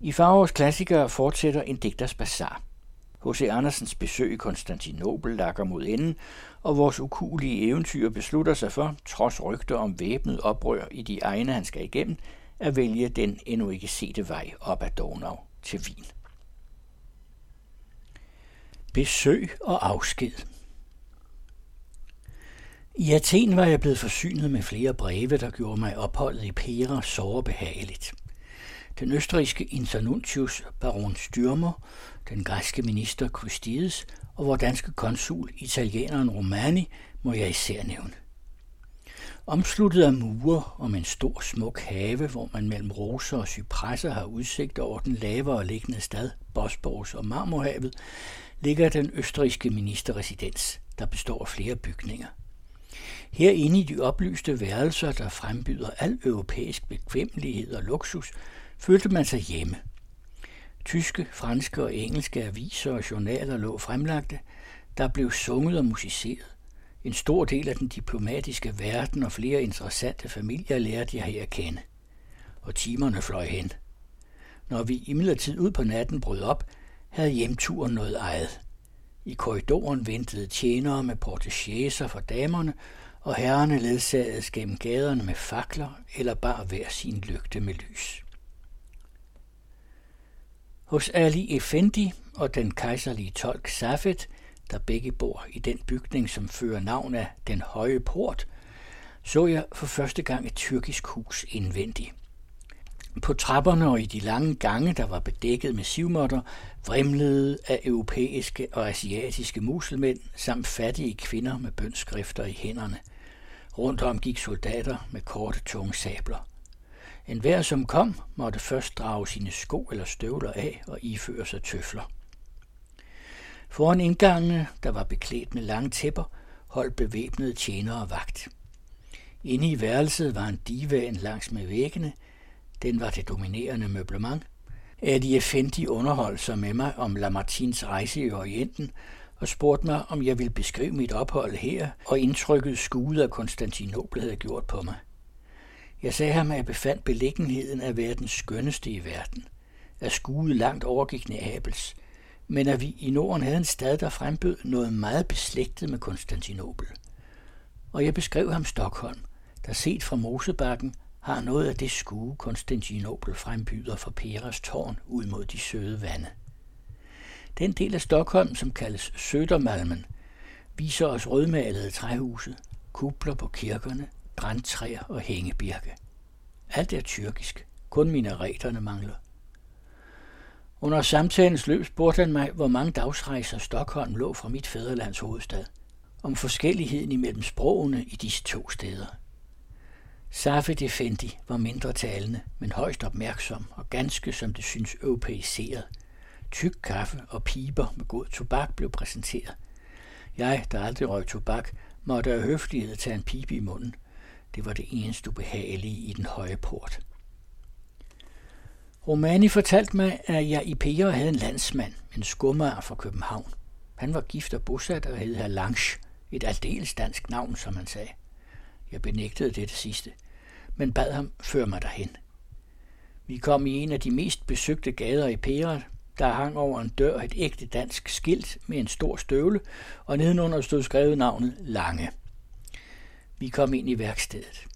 I Farovs klassikere fortsætter en digters bazar. H.C. Andersens besøg i Konstantinopel lakker mod enden, og vores ukulige eventyr beslutter sig for, trods rygter om væbnet oprør i de egne, han skal igennem, at vælge den endnu ikke sete vej op ad Donau til Wien. Besøg og afsked I Athen var jeg blevet forsynet med flere breve, der gjorde mig opholdet i Pera såre behageligt. Den østrigske internuntius baron Styrmer, den græske minister Christides og vor danske konsul, italieneren Romani, må jeg især nævne. Omsluttet af mure om en stor smuk have, hvor man mellem roser og cypresser har udsigt over den lavere liggende stad, Bosporus og Marmorhavet, ligger den østrigske ministerresidens, der består af flere bygninger. Herinde i de oplyste værelser, der frembyder al europæisk bekvemmelighed og luksus, følte man sig hjemme. Tyske, franske og engelske aviser og journaler lå fremlagte, der blev sunget og musiceret. En stor del af den diplomatiske verden og flere interessante familier lærte jeg her at kende. Og timerne fløj hen. Når vi imidlertid ud på natten brød op, havde hjemturen noget ejet. I korridoren ventede tjenere med portagéser for damerne, og herrerne ledsagedes gennem gaderne med fakler eller bare hver sin lygte med lys. Hos Ali Effendi og den kejserlige tolk Safet, der begge bor i den bygning, som fører navn af Den Høje Port, så jeg for første gang et tyrkisk hus indvendigt. På trapperne og i de lange gange, der var bedækket med sivmotter, vrimlede af europæiske og asiatiske muselmænd samt fattige kvinder med bønskrifter i hænderne. Rundt om gik soldater med korte, tunge sabler. En hver, som kom, måtte først drage sine sko eller støvler af og iføre sig tøfler. Foran indgangene, der var beklædt med lange tæpper, holdt bevæbnede tjenere vagt. Inde i værelset var en divan langs med væggene. Den var det dominerende møblement. Adi Effendi underholdt sig med mig om Lamartins rejse i Orienten og spurgte mig, om jeg ville beskrive mit ophold her og indtrykket skude af Konstantinopel havde gjort på mig. Jeg sagde ham, at jeg befandt beliggenheden af være den skønneste i verden, at skuet langt overgik Neapels, men at vi i Norden havde en stad, der frembød noget meget beslægtet med Konstantinopel. Og jeg beskrev ham Stockholm, der set fra Mosebakken har noget af det skue, Konstantinopel frembyder for Peras tårn ud mod de søde vande. Den del af Stockholm, som kaldes Sødermalmen, viser os rødmalede træhuse, kupler på kirkerne, brændtræer og hængebirke. Alt er tyrkisk. Kun minareterne mangler. Under samtalens løb spurgte han mig, hvor mange dagsrejser Stockholm lå fra mit fædrelands hovedstad. Om forskelligheden imellem sprogene i disse to steder. Safi Defendi var mindre talende, men højst opmærksom og ganske, som det synes, europæiseret. Tyk kaffe og piber med god tobak blev præsenteret. Jeg, der aldrig røg tobak, måtte af høflighed tage en pibe i munden – det var det eneste ubehagelige i den høje port. Romani fortalte mig, at jeg i Pera havde en landsmand, en skummer fra København. Han var gift og bosat og hed herr Lange, et aldeles dansk navn, som han sagde. Jeg benægtede det, det sidste, men bad ham føre mig derhen. Vi kom i en af de mest besøgte gader i Pera, der hang over en dør et ægte dansk skilt med en stor støvle, og nedenunder stod skrevet navnet Lange. Vi kom ind i værkstedet.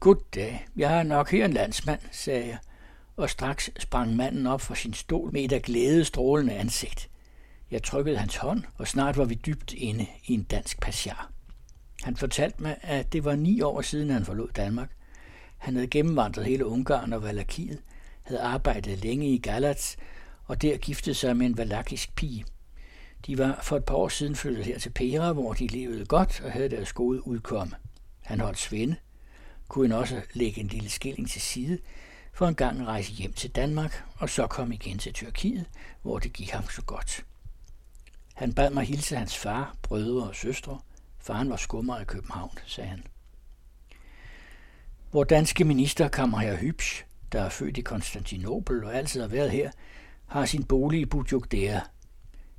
Goddag, jeg har nok her en landsmand, sagde jeg, og straks sprang manden op fra sin stol med et af glæde strålende ansigt. Jeg trykkede hans hånd, og snart var vi dybt inde i en dansk passiar. Han fortalte mig, at det var ni år siden, han forlod Danmark. Han havde gennemvandret hele Ungarn og Valakiet, havde arbejdet længe i Galats, og der giftede sig med en valakisk pige. De var for et par år siden flyttet her til Pera, hvor de levede godt og havde deres gode udkomme. Han holdt svende, kunne han også lægge en lille skilling til side, for en gang rejse hjem til Danmark, og så kom igen til Tyrkiet, hvor det gik ham så godt. Han bad mig hilse hans far, brødre og søstre. Faren var skummer i København, sagde han. Vor danske minister Kammerherr Hybsch, der er født i Konstantinopel og altid har været her, har sin bolig i Budjugdea,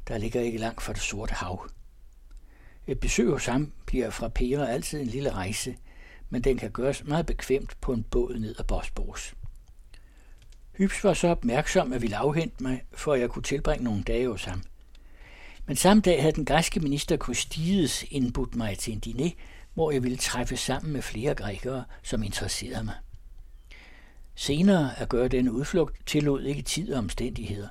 der ligger ikke langt fra det sorte hav. Et besøg hos ham bliver fra Pera altid en lille rejse, men den kan gøres meget bekvemt på en båd ned ad Bosporus. Hyps var så opmærksom at ville afhente mig, for at jeg kunne tilbringe nogle dage hos ham. Men samme dag havde den græske minister Kostides indbudt mig til en diner, hvor jeg ville træffe sammen med flere grækere, som interesserede mig. Senere at gøre denne udflugt tillod ikke tid og omstændigheder.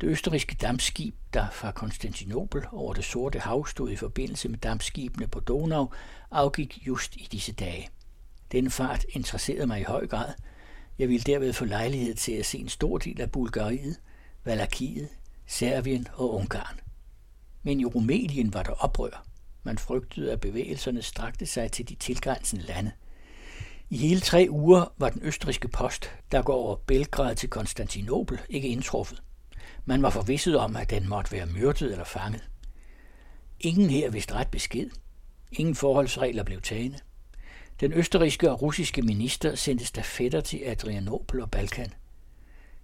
Det østrigske dampskib, der fra Konstantinopel over det sorte hav stod i forbindelse med dampskibene på Donau, afgik just i disse dage. Den fart interesserede mig i høj grad. Jeg ville derved få lejlighed til at se en stor del af Bulgariet, Valakiet, Serbien og Ungarn. Men i Rumænien var der oprør. Man frygtede, at bevægelserne strakte sig til de tilgrænsende lande. I hele tre uger var den østrigske post, der går over Belgrad til Konstantinopel, ikke indtruffet. Man var forvisset om, at den måtte være myrdet eller fanget. Ingen her vidste ret besked. Ingen forholdsregler blev taget. Den østerrigske og russiske minister sendte stafetter til Adrianopel og Balkan.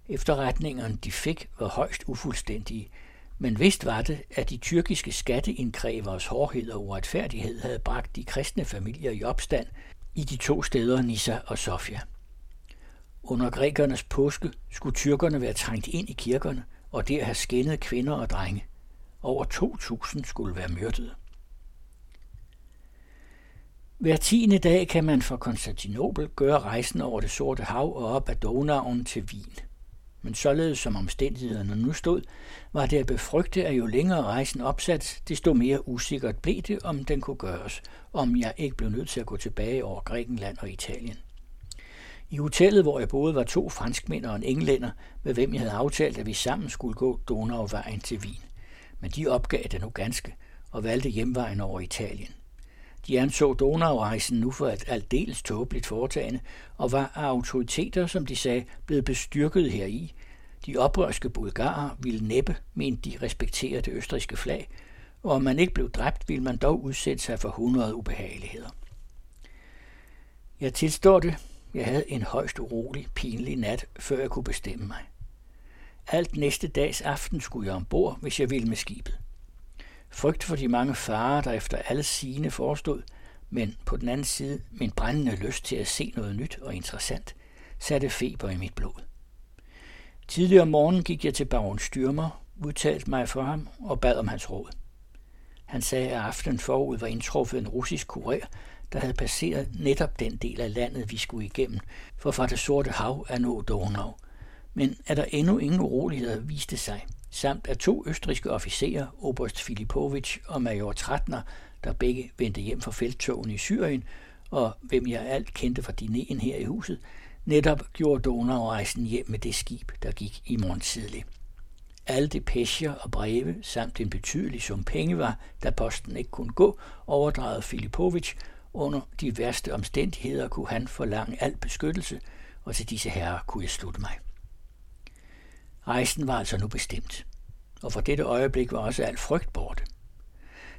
Efterretningerne, de fik, var højst ufuldstændige, men vist var det, at de tyrkiske skatteindkræveres hårdhed og uretfærdighed havde bragt de kristne familier i opstand i de to steder Nisa og Sofia. Under grækernes påske skulle tyrkerne være trængt ind i kirkerne og der have skinnet kvinder og drenge. Over 2.000 skulle være myrdet. Hver tiende dag kan man fra Konstantinopel gøre rejsen over det sorte hav og op ad Donauen til Wien. Men således som omstændighederne nu stod, var det at befrygte, at jo længere rejsen opsat, desto mere usikkert blev det, om den kunne gøres, om jeg ikke blev nødt til at gå tilbage over Grækenland og Italien. I hotellet, hvor jeg boede, var to franskmænd og en englænder, med hvem jeg havde aftalt, at vi sammen skulle gå Donauvejen til Wien. Men de opgav det nu ganske og valgte hjemvejen over Italien. De anså Donaurejsen nu for et aldeles tåbeligt foretagende, og var af autoriteter, som de sagde, blevet bestyrket heri. De oprørske bulgarer ville næppe, mente de respektere det østriske flag, og om man ikke blev dræbt, ville man dog udsætte sig for hundrede ubehageligheder. Jeg tilstår det. Jeg havde en højst urolig, pinlig nat, før jeg kunne bestemme mig. Alt næste dags aften skulle jeg ombord, hvis jeg ville med skibet. Frygt for de mange farer, der efter alle sine forestod, men på den anden side min brændende lyst til at se noget nyt og interessant, satte feber i mit blod. Tidligere om morgenen gik jeg til baron Styrmer, udtalte mig for ham og bad om hans råd. Han sagde, at aftenen forud var indtruffet en russisk kurér, der havde passeret netop den del af landet, vi skulle igennem, for fra det sorte hav at nå Donau. Men at der endnu ingen uroligheder viste sig, samt at to østriske officerer, Oberst Filipovic og major Tratner, der begge vendte hjem fra felttogen i Syrien, og hvem jeg alt kendte fra dineren her i huset, netop gjorde Donau-rejsen hjem med det skib, der gik i morgen tidlig. Alle depecher og breve samt en betydelig sum penge var, da posten ikke kunne gå, overdraget Filipovic. Under de værste omstændigheder kunne han forlange al beskyttelse, og til disse herrer kunne jeg slutte mig. Rejsen var altså nu bestemt, og for dette øjeblik var også alt frygt borte.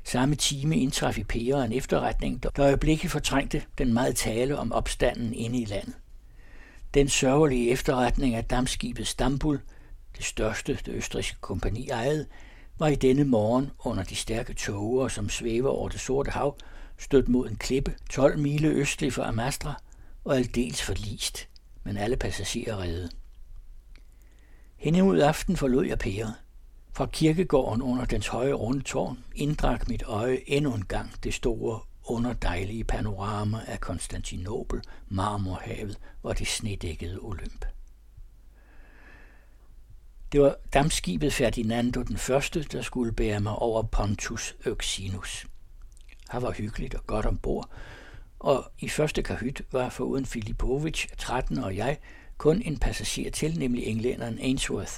Samme time indtraf i Pære en efterretning, der øjeblikket fortrængte den meget tale om opstanden inde i landet. Den sørgelige efterretning af dammskibet Stambul, det største det østrigske kompani ejede, var i denne morgen under de stærke tåger, som svæver over det sorte hav, stødt mod en klippe 12 mile østlig for Amastra og aldeles forlist, men alle passagerer redde. Hende ud aften forlod jeg pæret. Fra kirkegården under dens høje runde tårn inddrak mit øje endnu en gang det store, underdejlige panorama af Konstantinopel, Marmorhavet og det snedækkede Olymp. Det var dammskibet Ferdinando den første, der skulle bære mig over Pontus Euxinus. Her var hyggeligt og godt ombord, og i første kahyt var foruden Filipovic, 13 og jeg, kun en passager til, nemlig englænderen Ainsworth,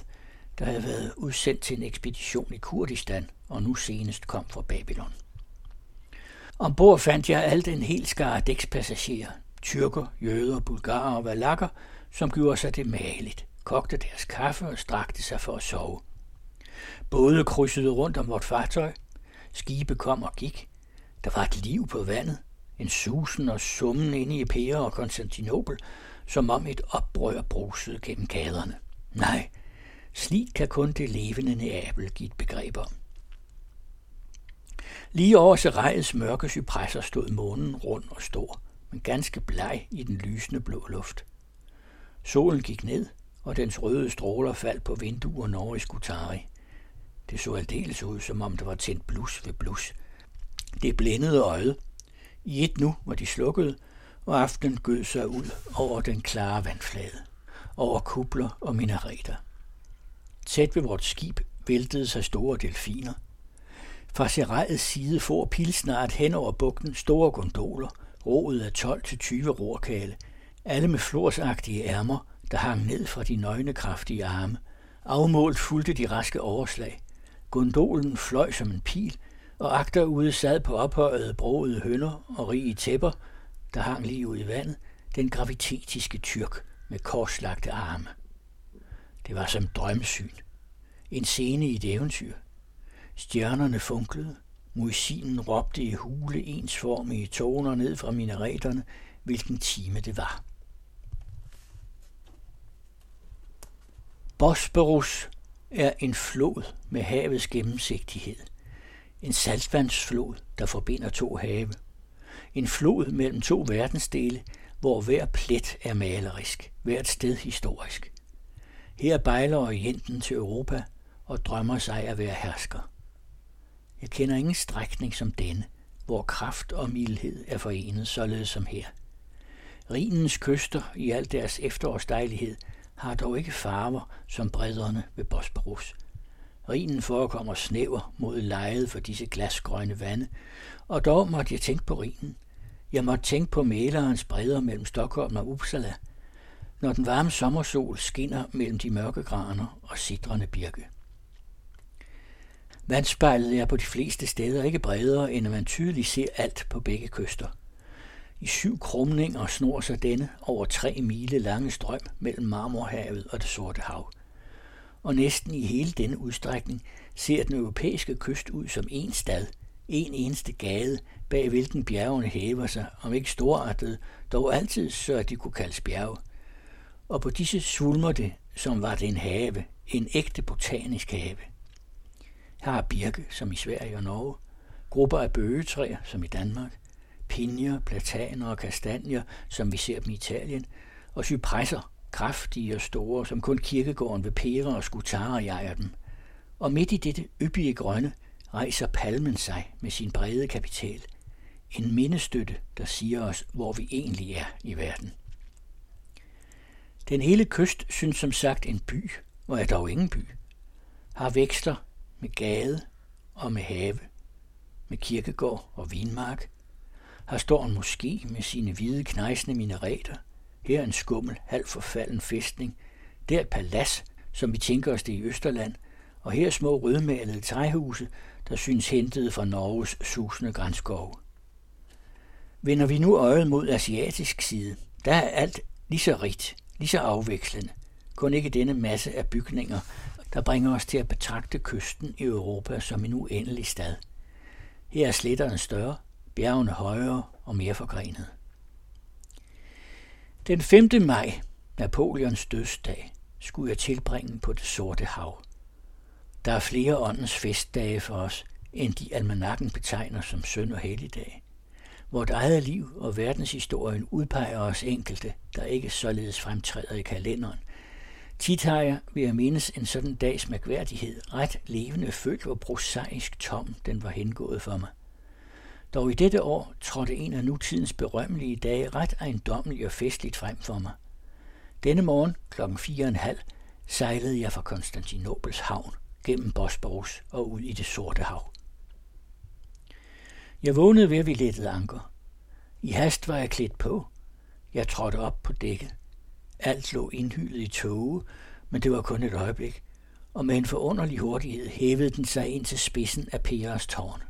der havde været udsendt til en ekspedition i Kurdistan og nu senest kom fra Babylon. Ombord fandt jeg alt en hel skare dækspassagerer, tyrker, jøder, bulgarer og valakker, som gjorde sig det maligt, kogte deres kaffe og strakte sig for at sove. Både krydsede rundt om vort fartøj, skibe kom og gik, der var et liv på vandet, en susen og summen inde i Pære og Konstantinopel, som om et oprør brusede gennem gaderne. Nej, slik kan kun det levende Neapel give et begreb om. Lige over Serejets mørke cypresser stod månen rund og stor, men ganske bleg i den lysende blå luft. Solen gik ned, og dens røde stråler faldt på vinduerne over i Skutari. Det så aldeles ud, som om der var tændt blus ved blus. Det blændede øjet. I et nu var de slukket, og aftenen gød sig ud over den klare vandflade, over kubler og minareter. Tæt ved vort skib væltede sig store delfiner. Fra serejets side for pilsnart hen over bugten store gondoler, roet af 12-20 rorkale, alle med florsagtige ærmer, der hang ned fra de nøgne kraftige arme. Afmålt fulgte de raske overslag. Gondolen fløj som en pil, og agterude sad på ophøjede broede hønder og rige tæpper, der hang lige ud i vandet, den gravitetiske tyrk med korslagte arme. Det var som drømsyn. En scene i et eventyr. Stjernerne funklede. Muisinen råbte i hule ensformige toner ned fra minareterne, hvilken time det var. Bosporus er en flod med havets gennemsigtighed. En saltvandsflod, der forbinder to have. En flod mellem to verdensdele, hvor hver plet er malerisk, hvert sted historisk. Her bejler Orienten til Europa og drømmer sig at være hersker. Jeg kender ingen strækning som denne, hvor kraft og mildhed er forenet således som her. Rinens kyster i al deres efterårsdejlighed har dog ikke farver som bredderne ved Bosporus. Rinen forekommer snæver mod lejet for disse glasgrønne vande, og dog måtte jeg tænke på Rinen. Jeg måtte tænke på malerens bredder mellem Stockholm og Uppsala, når den varme sommersol skinner mellem de mørke graner og sidrende birke. Vandspejlet er på de fleste steder ikke bredere, end at man tydeligt ser alt på begge kyster. I syv krumninger snor sig denne over tre mile lange strøm mellem Marmorhavet og det Sorte Hav. Og næsten i hele denne udstrækning ser den europæiske kyst ud som en stad, en eneste gade, bag hvilken bjergene hæver sig, om ikke storartet, dog altid så at de kunne kaldes bjerge. Og på disse svulmer det, som var det en have, en ægte botanisk have. Her er birke, som i Sverige og Norge, grupper af bøgetræer, som i Danmark, pinjer, plataner og kastanjer, som vi ser dem i Italien, og cypresser, kraftige og store, som kun kirkegården ved Pere og skutare jager dem. Og midt i dette yppige grønne rejser palmen sig med sin brede kapital. En mindestøtte, der siger os, hvor vi egentlig er i verden. Den hele kyst synes som sagt en by, og er dog ingen by. Har vækster med gade og med have, med kirkegård og vinmark. Har står en moské med sine hvide knejsende minareter. Her en skummel, halv forfalden fæstning. Der et palads, som vi tænker os det i Østerland. Og her små rødmalede træhuse, der synes hentet fra Norges susende grænskov. Vender vi nu øjet mod asiatisk side, der er alt lige så rigt, lige så afvekslende. Kun ikke denne masse af bygninger, der bringer os til at betragte kysten i Europa som en uendelig stad. Her er sletterne større, bjergene højere og mere forgrenet. Den 5. maj, Napoleons dødsdag, skulle jeg tilbringe på det sorte hav. Der er flere åndens festdage for os, end de almanakken betegner som søn og helligdag. Vort eget liv og verdenshistorien udpeger os enkelte, der ikke således fremtræder i kalenderen. Tit har jeg, ved at mindes en sådan dags mærkværdighed, ret levende følt, hvor prosaisk tom den var hengået for mig. Dog i dette år trådte en af nutidens berømmelige dage ret ejendommelig og festligt frem for mig. Denne morgen kl. 4.30 sejlede jeg fra Konstantinopels havn gennem Bosporus og ud i det sorte hav. Jeg vågnede ved, at vi lettede anker. I hast var jeg klædt på. Jeg trådte op på dækket. Alt lå indhyldet i tåge, men det var kun et øjeblik, og med en forunderlig hurtighed hævede den sig ind til spidsen af Peres tårn.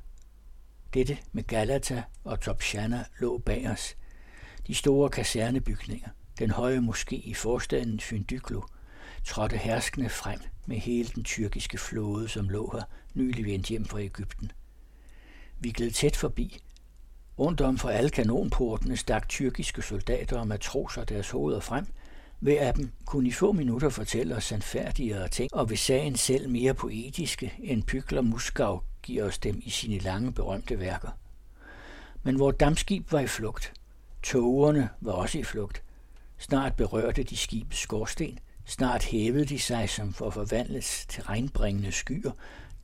Dette med Galata og Topshana lå bag os. De store kasernebygninger, den høje moské i forstaden Fyndyklo, trådte herskende frem med hele den tyrkiske flåde, som lå her, nylig vendt hjem fra Ægypten. Vi gled tæt forbi. Rundt om for alle kanonportene stak tyrkiske soldater og matroser deres hoveder frem. Hver af dem kunne i få minutter fortælle os sandfærdigere ting, og ved sagen selv mere poetiske, end Pykler Muskau giver os dem i sine lange berømte værker. Men hvor dammskib var i flugt. Togerne var også i flugt. Snart berørte de skibets skorsten. Snart hævede de sig som for forvandles til regnbringende skyer.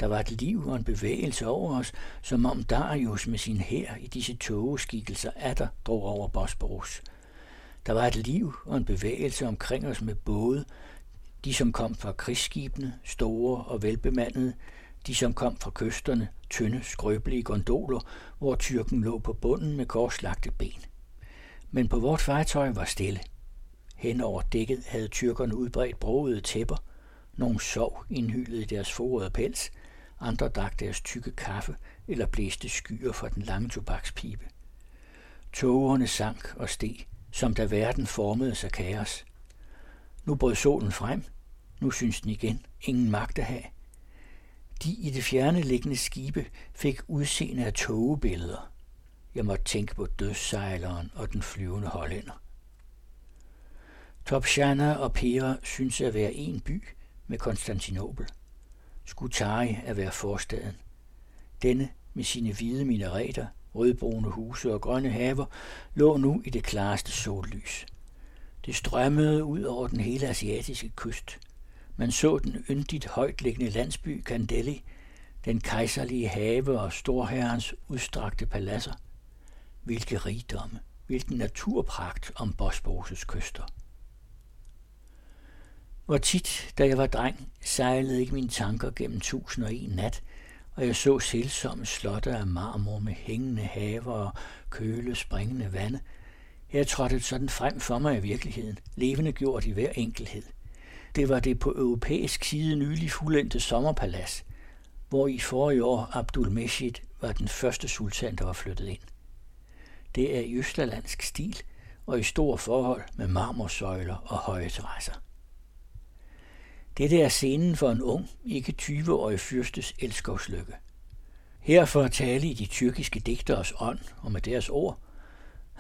Der var et liv og en bevægelse over os, som om Darius med sin hær i disse togeskikkelser atter drog over Bosporus. Der var et liv og en bevægelse omkring os med både, de som kom fra krigsskibene, store og velbemandede, de som kom fra kysterne, tynde, skrøbelige gondoler, hvor tyrken lå på bunden med korslagte ben. Men på vort fartøj var stille. Hen over dækket havde tyrkerne udbredt broede tæpper. Nogle sov indhyllet i deres forrede pels, andre drak deres tykke kaffe eller blæste skyer fra den lange tobakspibe. Tågerne sank og steg, som da verden formede sig kaos. Nu brød solen frem. Nu synes den igen ingen magt at have. De i det fjerne liggende skibe fik udseende af togebilleder. Jeg måtte tænke på dødssejleren og den flyvende hollænder. Topshana og Pera synes at være en by med Konstantinopel. Skutari at være forstaden. Denne med sine hvide minareter, rødbrune huse og grønne haver lå nu i det klareste sollys. Det strømmede ud over den hele asiatiske kyst. Man så den yndigt højtliggende landsby Kandelli, den kejserlige have og storherrens udstrakte paladser. Hvilke rigdomme, hvilken naturpragt om Bosporus' kyster. Hvor tit, da jeg var dreng, sejlede ikke mine tanker gennem tusind og en nat, og jeg så selvsomme slotte af marmor med hængende haver og køle springende vande. Her trådte sådan frem for mig i virkeligheden, levende gjort i hver enkelhed. Det var det på europæisk side nylig fuldendte sommerpalads, hvor i forrige år Abdul Meshid var den første sultan, der var flyttet ind. Det er i østerlandsk stil og i stor forhold med marmorsøjler og høje terrasser. Dette er scenen for en ung, ikke 20-årig fyrstes elskovslykke. Herfor tale i de tyrkiske digteres ånd og med deres ord.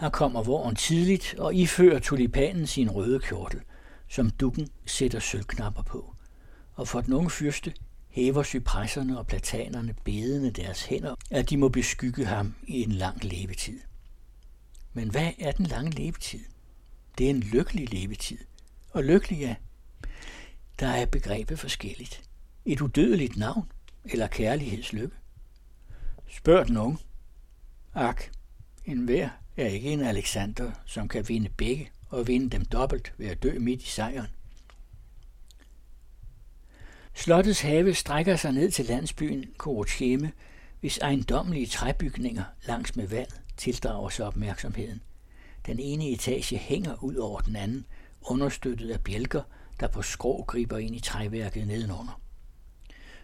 Her kommer våren tidligt og ifører tulipanen sin røde kjortel, som dukken sætter sølvknapper på. Og for den unge fyrste hæver cypresserne og platanerne bedende deres hænder, at de må beskygge ham i en lang levetid. Men hvad er den lange levetid? Det er en lykkelig levetid. Og lykkelig ja. der er begrebet forskelligt. Et udødeligt navn eller kærlighedslykke. Spørg den unge. Ak, en hver er ikke en Alexander, som kan vinde begge og vinde dem dobbelt ved at dø midt i sejren. Slottets have strækker sig ned til landsbyen Korocheme, hvis ejendommelige træbygninger langs med vand tildrager sig opmærksomheden. Den ene etage hænger ud over den anden, understøttet af bjælker, der på skrå griber ind i træværket nedenunder.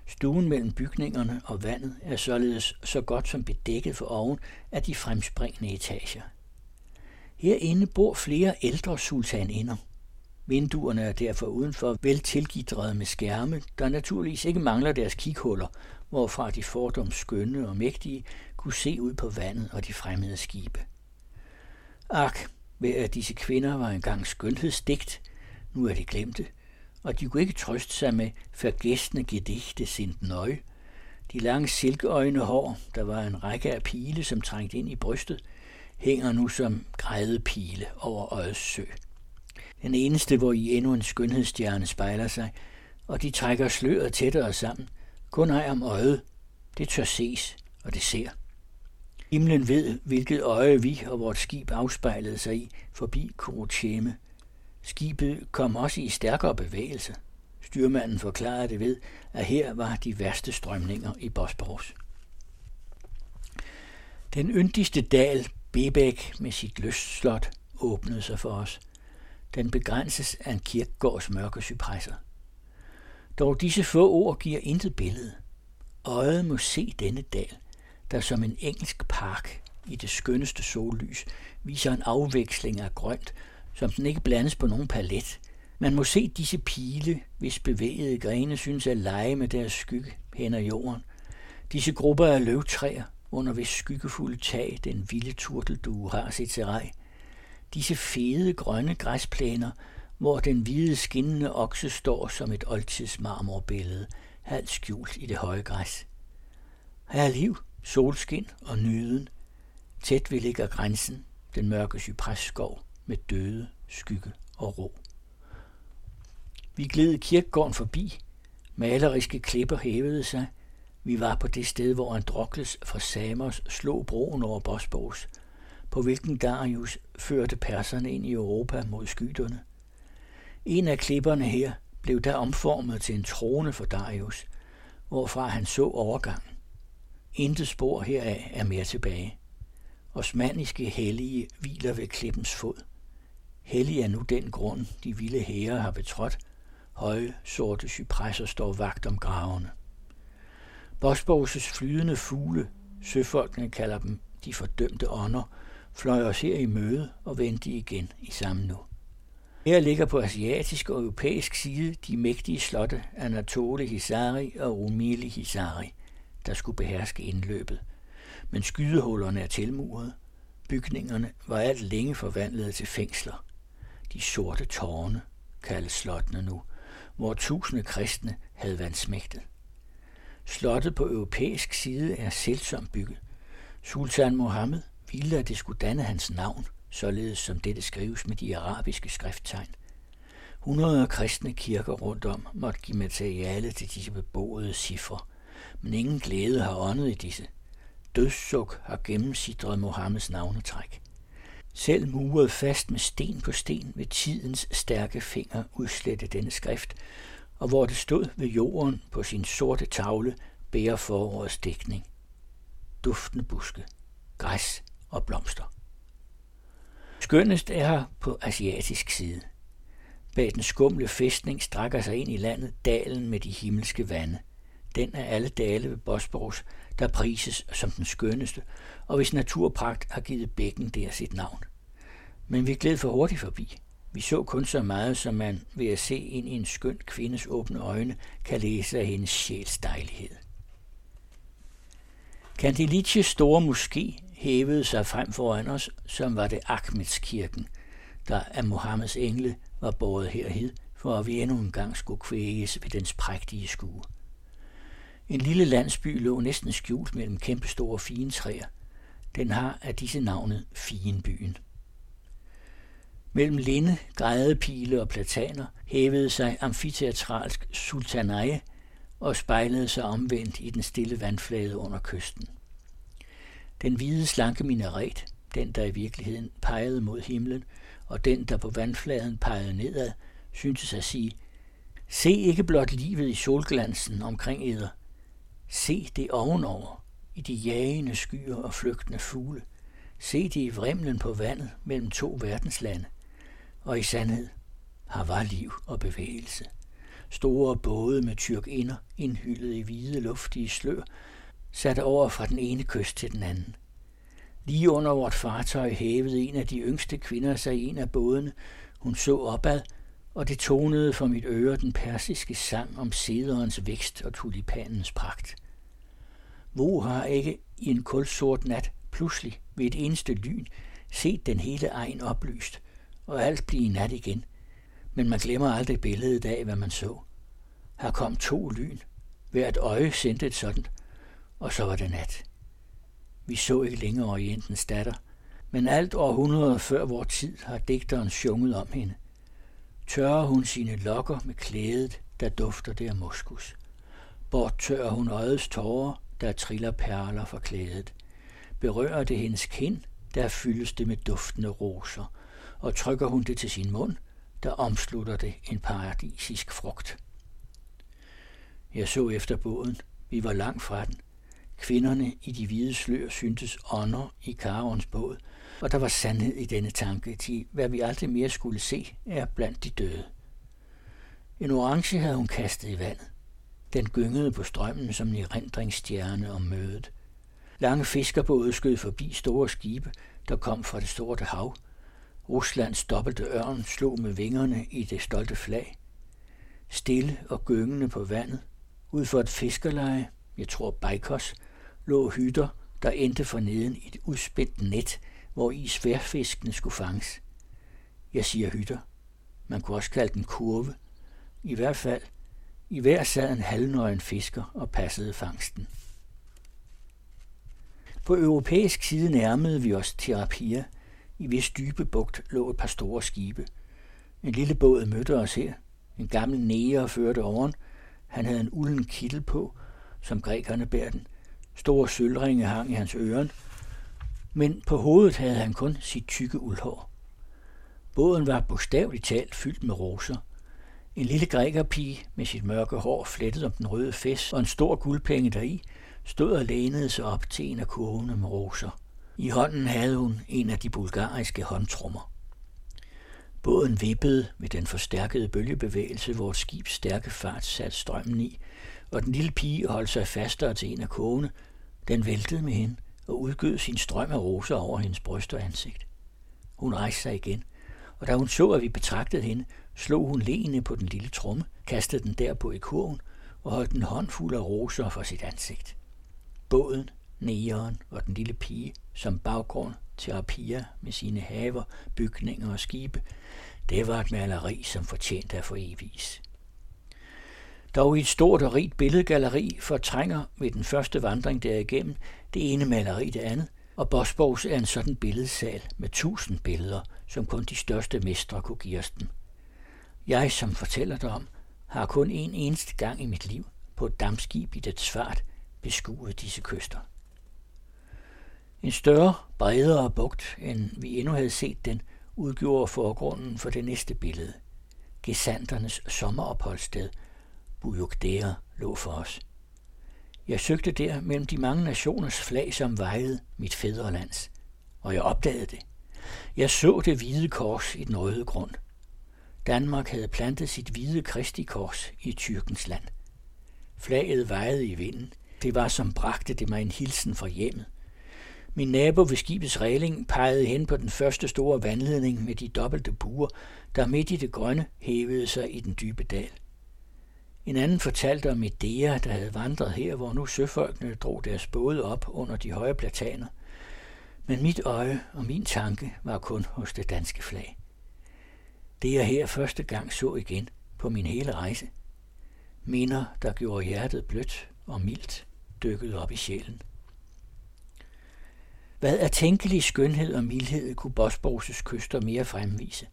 Stuen mellem bygningerne og vandet er således så godt som bedækket for oven af de fremspringende etager. Herinde bor flere ældre sultaninder. Vinduerne er derfor udenfor vel tilgidrede med skærme, der naturligvis ikke mangler deres kighuller, hvorfra de fordoms skønne og mægtige kunne se ud på vandet og de fremmede skibe. Ak, hver af disse kvinder var engang skønhedsdigt, nu er de glemte, og de kunne ikke trøste sig med forgæstende gedigte sind nøje. De lange silkeøjne hår, der var en række af pile, som trængte ind i brystet, hænger nu som grædepile over øjets sø. Den eneste, hvor i endnu en skønhedsstjerne spejler sig, og de trækker sløret tættere sammen. Kun ej om øjet. Det tør ses, og det ser. Himlen ved, hvilket øje vi og vort skib afspejlede sig i forbi Kurocheme – Skibet kom også i stærkere bevægelse. Styrmanden forklarede det ved, at her var de værste strømninger i Bosporus. Den yndigste dal, Bebæk med sit lystslot, åbnede sig for os. Den begrænses af en kirkegårds mørke cypresser. Dog disse få ord giver intet billede. Øjet må se denne dal, der som en engelsk park i det skønneste sollys viser en afveksling af grønt som den ikke blandes på nogen palet. Man må se disse pile, hvis bevægede grene synes at lege med deres skygge hen ad jorden. Disse grupper af løvtræer, under hvis skyggefulde tag den vilde turteldue har sit terræ. Disse fede grønne græsplæner, hvor den hvide skinnende okse står som et oldtidsmarmorbillede, halvt skjult i det høje græs. Her er liv, solskin og nyden. Tæt ved ligger grænsen, den mørke cypresskov med døde, skygge og ro. Vi gled kirkegården forbi. Maleriske klipper hævede sig. Vi var på det sted, hvor Androkles fra Samos slog broen over Bosporus, på hvilken Darius førte perserne ind i Europa mod skyderne. En af klipperne her blev der omformet til en trone for Darius, hvorfra han så overgangen. Intet spor heraf er mere tilbage. Osmaniske hellige hviler ved klippens fod. Hellig er nu den grund, de vilde hære har betrådt. Høje, sorte cypresser står vagt om gravene. Bosporus' flydende fugle, søfolkene kalder dem de fordømte ånder, fløj os her i møde og vendte igen i samme nu. Her ligger på asiatisk og europæisk side de mægtige slotte Anatole Hisari og Rumili Hisari, der skulle beherske indløbet. Men skydehullerne er tilmuret. Bygningerne var alt længe forvandlet til fængsler. De sorte tårne kaldes slottene nu, hvor tusinde kristne havde vandsmægtet. Slottet på europæisk side er selvsomt bygget. Sultan Mohammed ville, at det skulle danne hans navn, således som dette skrives med de arabiske skrifttegn. Hundrede kristne kirker rundt om måtte give materiale til disse beboede cifre, men ingen glæde har åndet i disse. Dødssuk har gennemsidret Mohammeds navnetræk. Selv muret fast med sten på sten ved tidens stærke finger udslette denne skrift, og hvor det stod ved jorden på sin sorte tavle, bærer forårets dækning. Duftende buske, græs og blomster. Skønnest er her på asiatisk side. Bag den skumle fæstning strækker sig ind i landet dalen med de himmelske vande. Den er alle dale ved Bosporus, der prises som den skønneste, og hvis naturpragt har givet bækken der sit navn. Men vi gled for hurtigt forbi. Vi så kun så meget, som man ved at se ind i en skøn kvindes åbne øjne kan læse af hendes sjæls dejlighed. Kandiliches store moské hævede sig frem foran os, som var det Ahmedskirken, der af Mohammeds engle var båret herhed, for at vi endnu en gang skulle kvæges ved dens prægtige skue. En lille landsby lå næsten skjult mellem kæmpestore fine træer. Den har af disse navnet Fienbyen. Mellem linde, grædepile og plataner hævede sig amfiteatralsk sultanaje og spejlede sig omvendt i den stille vandflade under kysten. Den hvide slanke minaret, den der i virkeligheden pegede mod himlen, og den der på vandfladen pegede nedad, syntes at sige, se ikke blot livet i solglansen omkring eder, se det ovenover, i de jagende skyer og flygtende fugle, se det i vrimlen på vandet mellem to verdenslande, og i sandhed har var liv og bevægelse. Store både med tyrkinder, indhyllet i hvide luftige slør, satte over fra den ene kyst til den anden. Lige under vort fartøj hævede en af de yngste kvinder sig i en af bådene. Hun så opad, og det tonede for mit øre den persiske sang om sederens vækst og tulipanens pragt. Hvor har ikke i en kulsort nat pludselig ved et eneste lyn set den hele egen oplyst, og alt blive nat igen. Men man glemmer aldrig billedet af, hvad man så. Her kom to lyn. Hvert øje sendte et sådan, og så var det nat. Vi så ikke længere Orientens datter, men alt århundreder før vor tid har digteren sjunget om hende. Tørrer hun sine lokker med klædet, der dufter det af moskus. tørrer hun øjets tårer, der triller perler fra klædet. Berører det hendes kind, der fyldes det med duftende roser, og trykker hun det til sin mund, der omslutter det en paradisisk frugt. Jeg så efter båden. Vi var langt fra den. Kvinderne i de hvide slør syntes ånder i Karons båd, og der var sandhed i denne tanke til, hvad vi aldrig mere skulle se, er blandt de døde. En orange havde hun kastet i vandet. Den gyngede på strømmen som en erindringsstjerne om mødet. Lange fiskerbåde skød forbi store skibe, der kom fra det store hav. Ruslands dobbelte ørn slog med vingerne i det stolte flag. Stille og gyngende på vandet, ud for et fiskerleje, jeg tror Bajkos, lå hytter, der endte for neden i et udspændt net, hvor i sværfiskene skulle fanges. Jeg siger hytter. Man kunne også kalde den kurve. I hvert fald, i hver sad en halvnøgen fisker og passede fangsten. På europæisk side nærmede vi os Terapia. I hvis dybe bugt lå et par store skibe. En lille båd mødte os her. En gammel næger førte oven. Han havde en ulden kittel på, som grækerne bærer den. Store sølvringe hang i hans øren, men på hovedet havde han kun sit tykke uldhår. Båden var bogstaveligt talt fyldt med roser. En lille grækerpige med sit mørke hår flettet om den røde fest og en stor guldpenge deri, stod og lænede sig op til en af kurvene med roser. I hånden havde hun en af de bulgariske håndtrummer. Båden vippede med den forstærkede bølgebevægelse, hvor skibs stærke fart satte strømmen i, og den lille pige holdt sig fastere til en af kogene. Den væltede med hende og udgød sin strøm af roser over hendes bryst og ansigt. Hun rejste sig igen, og da hun så, at vi betragtede hende, slog hun leende på den lille tromme, kastede den derpå i kurven og holdt en håndfuld af roser for sit ansigt. Båden, neon og den lille pige som baggrund til Apia med sine haver, bygninger og skibe, det var et maleri, som fortjente at få evigt. Dog i et stort og rigt billedgalleri fortrænger ved den første vandring derigennem det ene maleri det andet, og Bosborgs er en sådan billedsal med tusind billeder, som kun de største mestre kunne give os dem. Jeg, som fortæller dig om, har kun en eneste gang i mit liv på et dammskib i det svart beskuet disse kyster. En større, bredere bugt, end vi endnu havde set den, udgjorde forgrunden for det næste billede. Gesanternes sommeropholdssted, Bujukdere, lå for os. Jeg søgte der mellem de mange nationers flag, som vejede mit fædrelands, og jeg opdagede det. Jeg så det hvide kors i den røde grund. Danmark havde plantet sit hvide kristi kors i Tyrkens land. Flaget vejede i vinden. Det var som bragte det mig en hilsen fra hjemmet. Min nabo ved skibets regling pegede hen på den første store vandledning med de dobbelte buer, der midt i det grønne hævede sig i den dybe dal. En anden fortalte om Medea, der havde vandret her, hvor nu søfolkene drog deres både op under de høje plataner. Men mit øje og min tanke var kun hos det danske flag. Det jeg her første gang så igen på min hele rejse. Minder, der gjorde hjertet blødt og mildt, dykkede op i sjælen. Hvad er tænkelig skønhed og mildhed kunne Bosborgs kyster mere fremvise?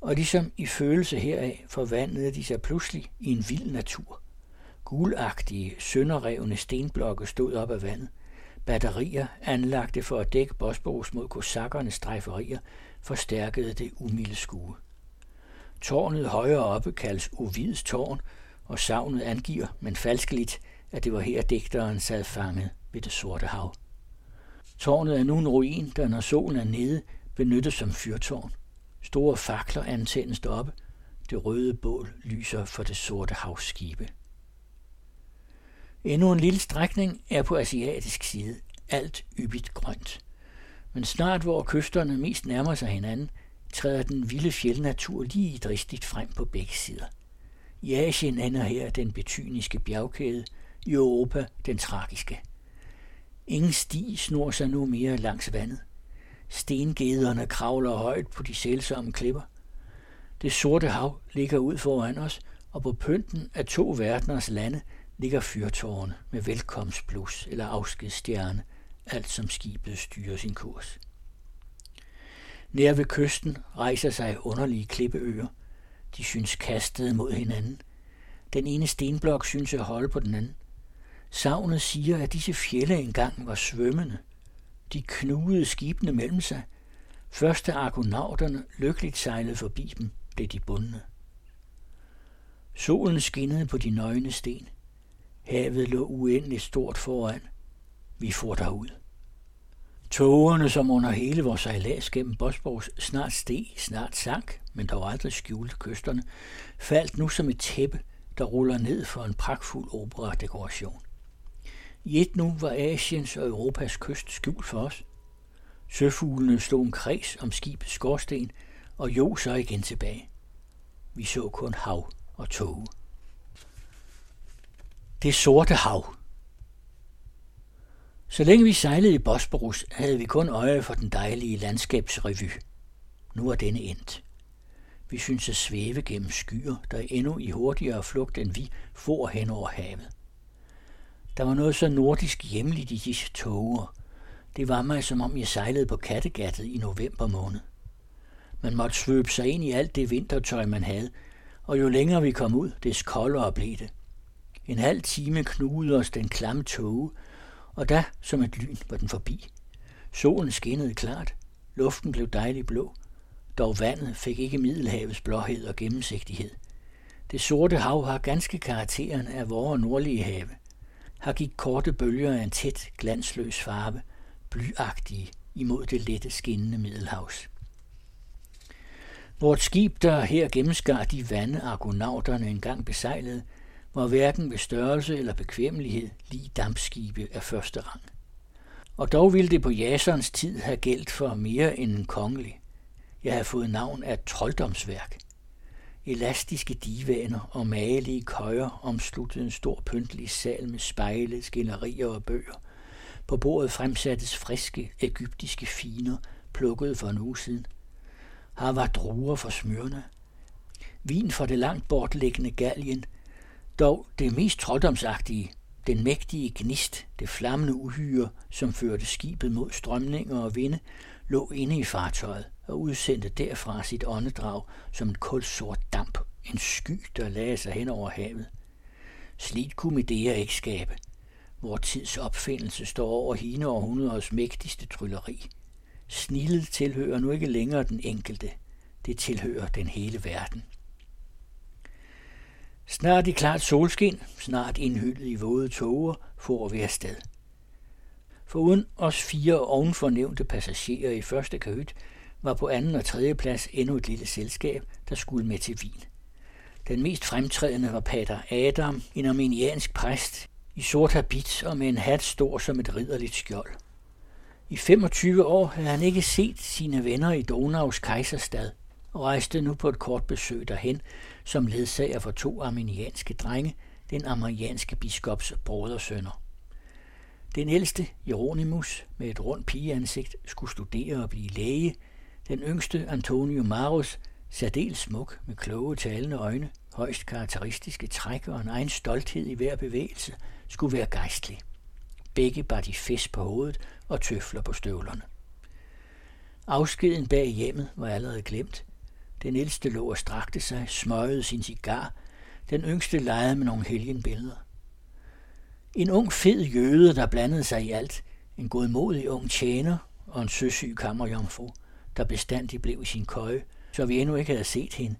Og ligesom i følelse heraf forvandlede de sig pludselig i en vild natur. Gulagtige, sønderrevne stenblokke stod op af vandet. Batterier, anlagte for at dække Bosborgs mod kosakkernes strejferier, forstærkede det umilde skue. Tårnet højere oppe kaldes Ovids tårn, og savnet angiver, men falskeligt, at det var her digteren sad fanget ved det sorte hav. Tårnet er nu en ruin, der når solen er nede, benyttes som fyrtårn. Store fakler antændes deroppe. Det røde bål lyser for det sorte havsskibe. Endnu en lille strækning er på asiatisk side. Alt yppigt grønt. Men snart hvor kysterne mest nærmer sig hinanden, træder den vilde fjeldnatur lige dristigt frem på begge sider. I Asien ender her den betyniske bjergkæde, i Europa den tragiske. Ingen sti snor sig nu mere langs vandet. Stengederne kravler højt på de sælsomme klipper. Det sorte hav ligger ud foran os, og på pynten af to verdeners lande ligger fyrtårne med velkomstblus eller afskedsstjerne, alt som skibet styrer sin kurs. Nær ved kysten rejser sig underlige klippeøer. De synes kastede mod hinanden. Den ene stenblok synes at holde på den anden. Savnet siger, at disse fjelle engang var svømmende. De knugede skibene mellem sig. Først da argonauterne lykkeligt sejlede forbi dem, blev de bundne. Solen skinnede på de nøgne sten. Havet lå uendeligt stort foran. Vi får derud. Tågerne, som under hele vores sejlads gennem Bosborgs snart steg, snart sank, men dog aldrig skjulte kysterne, faldt nu som et tæppe, der ruller ned for en pragtfuld opera-dekoration. I et nu var Asiens og Europas kyst skjult for os. Søfuglene stod en kreds om skibets skorsten og jo så igen tilbage. Vi så kun hav og tåge. Det sorte hav. Så længe vi sejlede i Bosporus, havde vi kun øje for den dejlige landskabsrevy. Nu er denne endt. Vi synes at svæve gennem skyer, der endnu i hurtigere flugt end vi for hen over havet. Der var noget så nordisk hjemligt i disse tåger. Det var mig, som om jeg sejlede på Kattegattet i november måned. Man måtte svøbe sig ind i alt det vintertøj, man havde, og jo længere vi kom ud, des koldere blev det. En halv time knugede os den klamme tåge, og da, som et lyn, var den forbi. Solen skinnede klart, luften blev dejlig blå, dog vandet fik ikke Middelhavets blåhed og gennemsigtighed. Det sorte hav har ganske karakteren af vores nordlige have. Her gik korte bølger af en tæt, glansløs farve, blyagtige imod det lette skinnende Middelhavs. Vort skib, der her gennemskar de vande, argonauterne engang besejlede, var hverken ved størrelse eller bekvemmelighed lige dampskibe af første rang. Og dog ville det på Jasons tid have gældt for mere end en kongelig. Jeg har fået navn af trolddomsværk. Elastiske divaner og magelige køjer omsluttede en stor pyntelig sal med spejle, skillerier og bøger. På bordet fremsattes friske egyptiske finer, plukket for en uge siden. Her var druer for smørne. Vin fra det langt bortliggende galgen – dog det mest trolddomsagtige, den mægtige gnist, det flammende uhyre, som førte skibet mod strømninger og vinde, lå inde i fartøjet og udsendte derfra sit åndedrag som en kulsort damp, en sky, der lagde sig hen over havet. Slidt kunne Medea ikke skabe. Vor tids opfindelse står over hende århundreders mægtigste trylleri. Snillet tilhører nu ikke længere den enkelte. Det tilhører den hele verden. Snart i klart solskin, snart indhyllet i våde tåger, får vi afsted. For uden os fire ovenfornævnte passagerer i første kahyt, var på anden og tredje plads endnu et lille selskab, der skulle med til Wien. Den mest fremtrædende var pater Adam, en armeniansk præst, i sort habit og med en hat stor som et ridderligt skjold. I 25 år havde han ikke set sine venner i Donaus kejserstad, og rejste nu på et kort besøg derhen, som ledsager for to armenianske drenge, den armenianske biskops brodersønner. Den ældste, Jeronimus, med et rundt pigeansigt, skulle studere og blive læge. Den yngste, Antonio Marus, særdeles smuk med kloge talende øjne, højst karakteristiske træk og en egen stolthed i hver bevægelse, skulle være gejstlig. Begge bar de fisk på hovedet og tøfler på støvlerne. Afskeden bag hjemmet var allerede glemt, den ældste lå og strakte sig, smøgede sin cigar. Den yngste legede med nogle helgenbilleder. En ung fed jøde, der blandede sig i alt. En godmodig ung tjener og en søsyg kammerjomfru, der bestandig blev i sin køje, så vi endnu ikke havde set hende.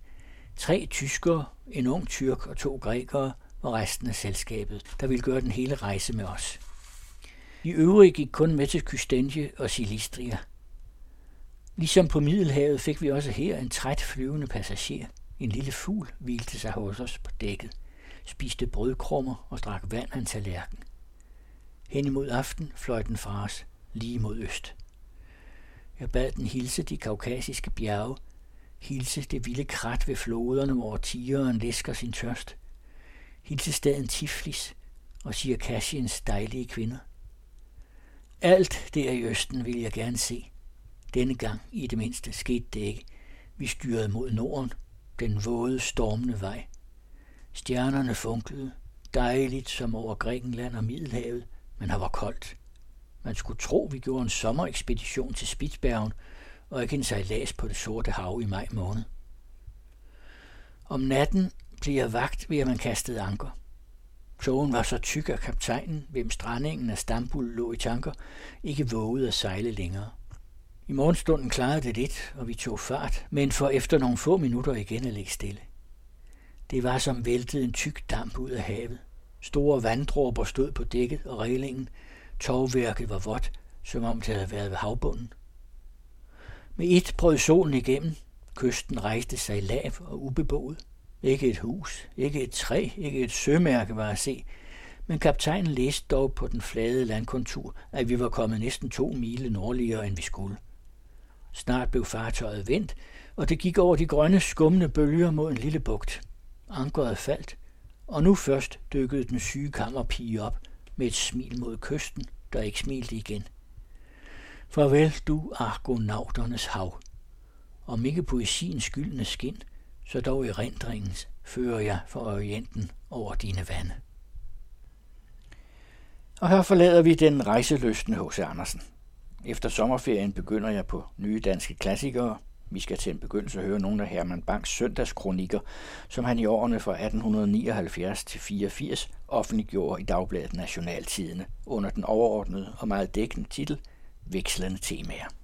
Tre tyskere, en ung tyrk og to grækere og resten af selskabet, der ville gøre den hele rejse med os. De øvrige gik kun med til Kystendje og Silistria – Ligesom på Middelhavet fik vi også her en træt flyvende passager. En lille fugl hvilte sig hos os på dækket, spiste brødkrummer og drak vand af en tallerken. Hen imod aften fløj den fra os, lige mod øst. Jeg bad den hilse de kaukasiske bjerge, hilse det vilde krat ved floderne, hvor tigeren læsker sin tørst, hilse staden Tiflis og Circassiens dejlige kvinder. Alt der i østen vil jeg gerne se – denne gang i det mindste skete det ikke. Vi styrede mod norden, den våde, stormende vej. Stjernerne funklede, dejligt som over Grækenland og Middelhavet, men her var koldt. Man skulle tro, vi gjorde en sommerekspedition til Spitsbergen, og ikke en sejlads på det sorte hav i maj måned. Om natten blev jeg vagt ved, at man kastede anker. Togen var så tyk, at kaptajnen, hvem strandingen af Stambul lå i tanker, ikke vågede at sejle længere. I morgenstunden klarede det lidt, og vi tog fart, men for efter nogle få minutter igen at ligge stille. Det var som væltet en tyk damp ud af havet. Store vanddråber stod på dækket og reglingen. Tovværket var vådt, som om det havde været ved havbunden. Med et brød solen igennem. Kysten rejste sig lav og ubeboet. Ikke et hus, ikke et træ, ikke et sømærke var at se, men kaptajnen læste dog på den flade landkontur, at vi var kommet næsten to mile nordligere, end vi skulle. Snart blev fartøjet vendt, og det gik over de grønne skummende bølger mod en lille bugt. Ankeret faldt, og nu først dykkede den syge kammerpige op med et smil mod kysten, der ikke smilte igen. Farvel, du argonauternes hav. Om ikke poesiens skyldne skin, så dog i rendringens fører jeg for orienten over dine vande. Og her forlader vi den rejseløsende H.C. Andersen. Efter sommerferien begynder jeg på nye danske klassikere. Vi skal til en begyndelse høre nogle af Herman Banks søndagskronikker, som han i årene fra 1879 til 84 offentliggjorde i Dagbladet Nationaltidene under den overordnede og meget dækkende titel Vekslende temaer.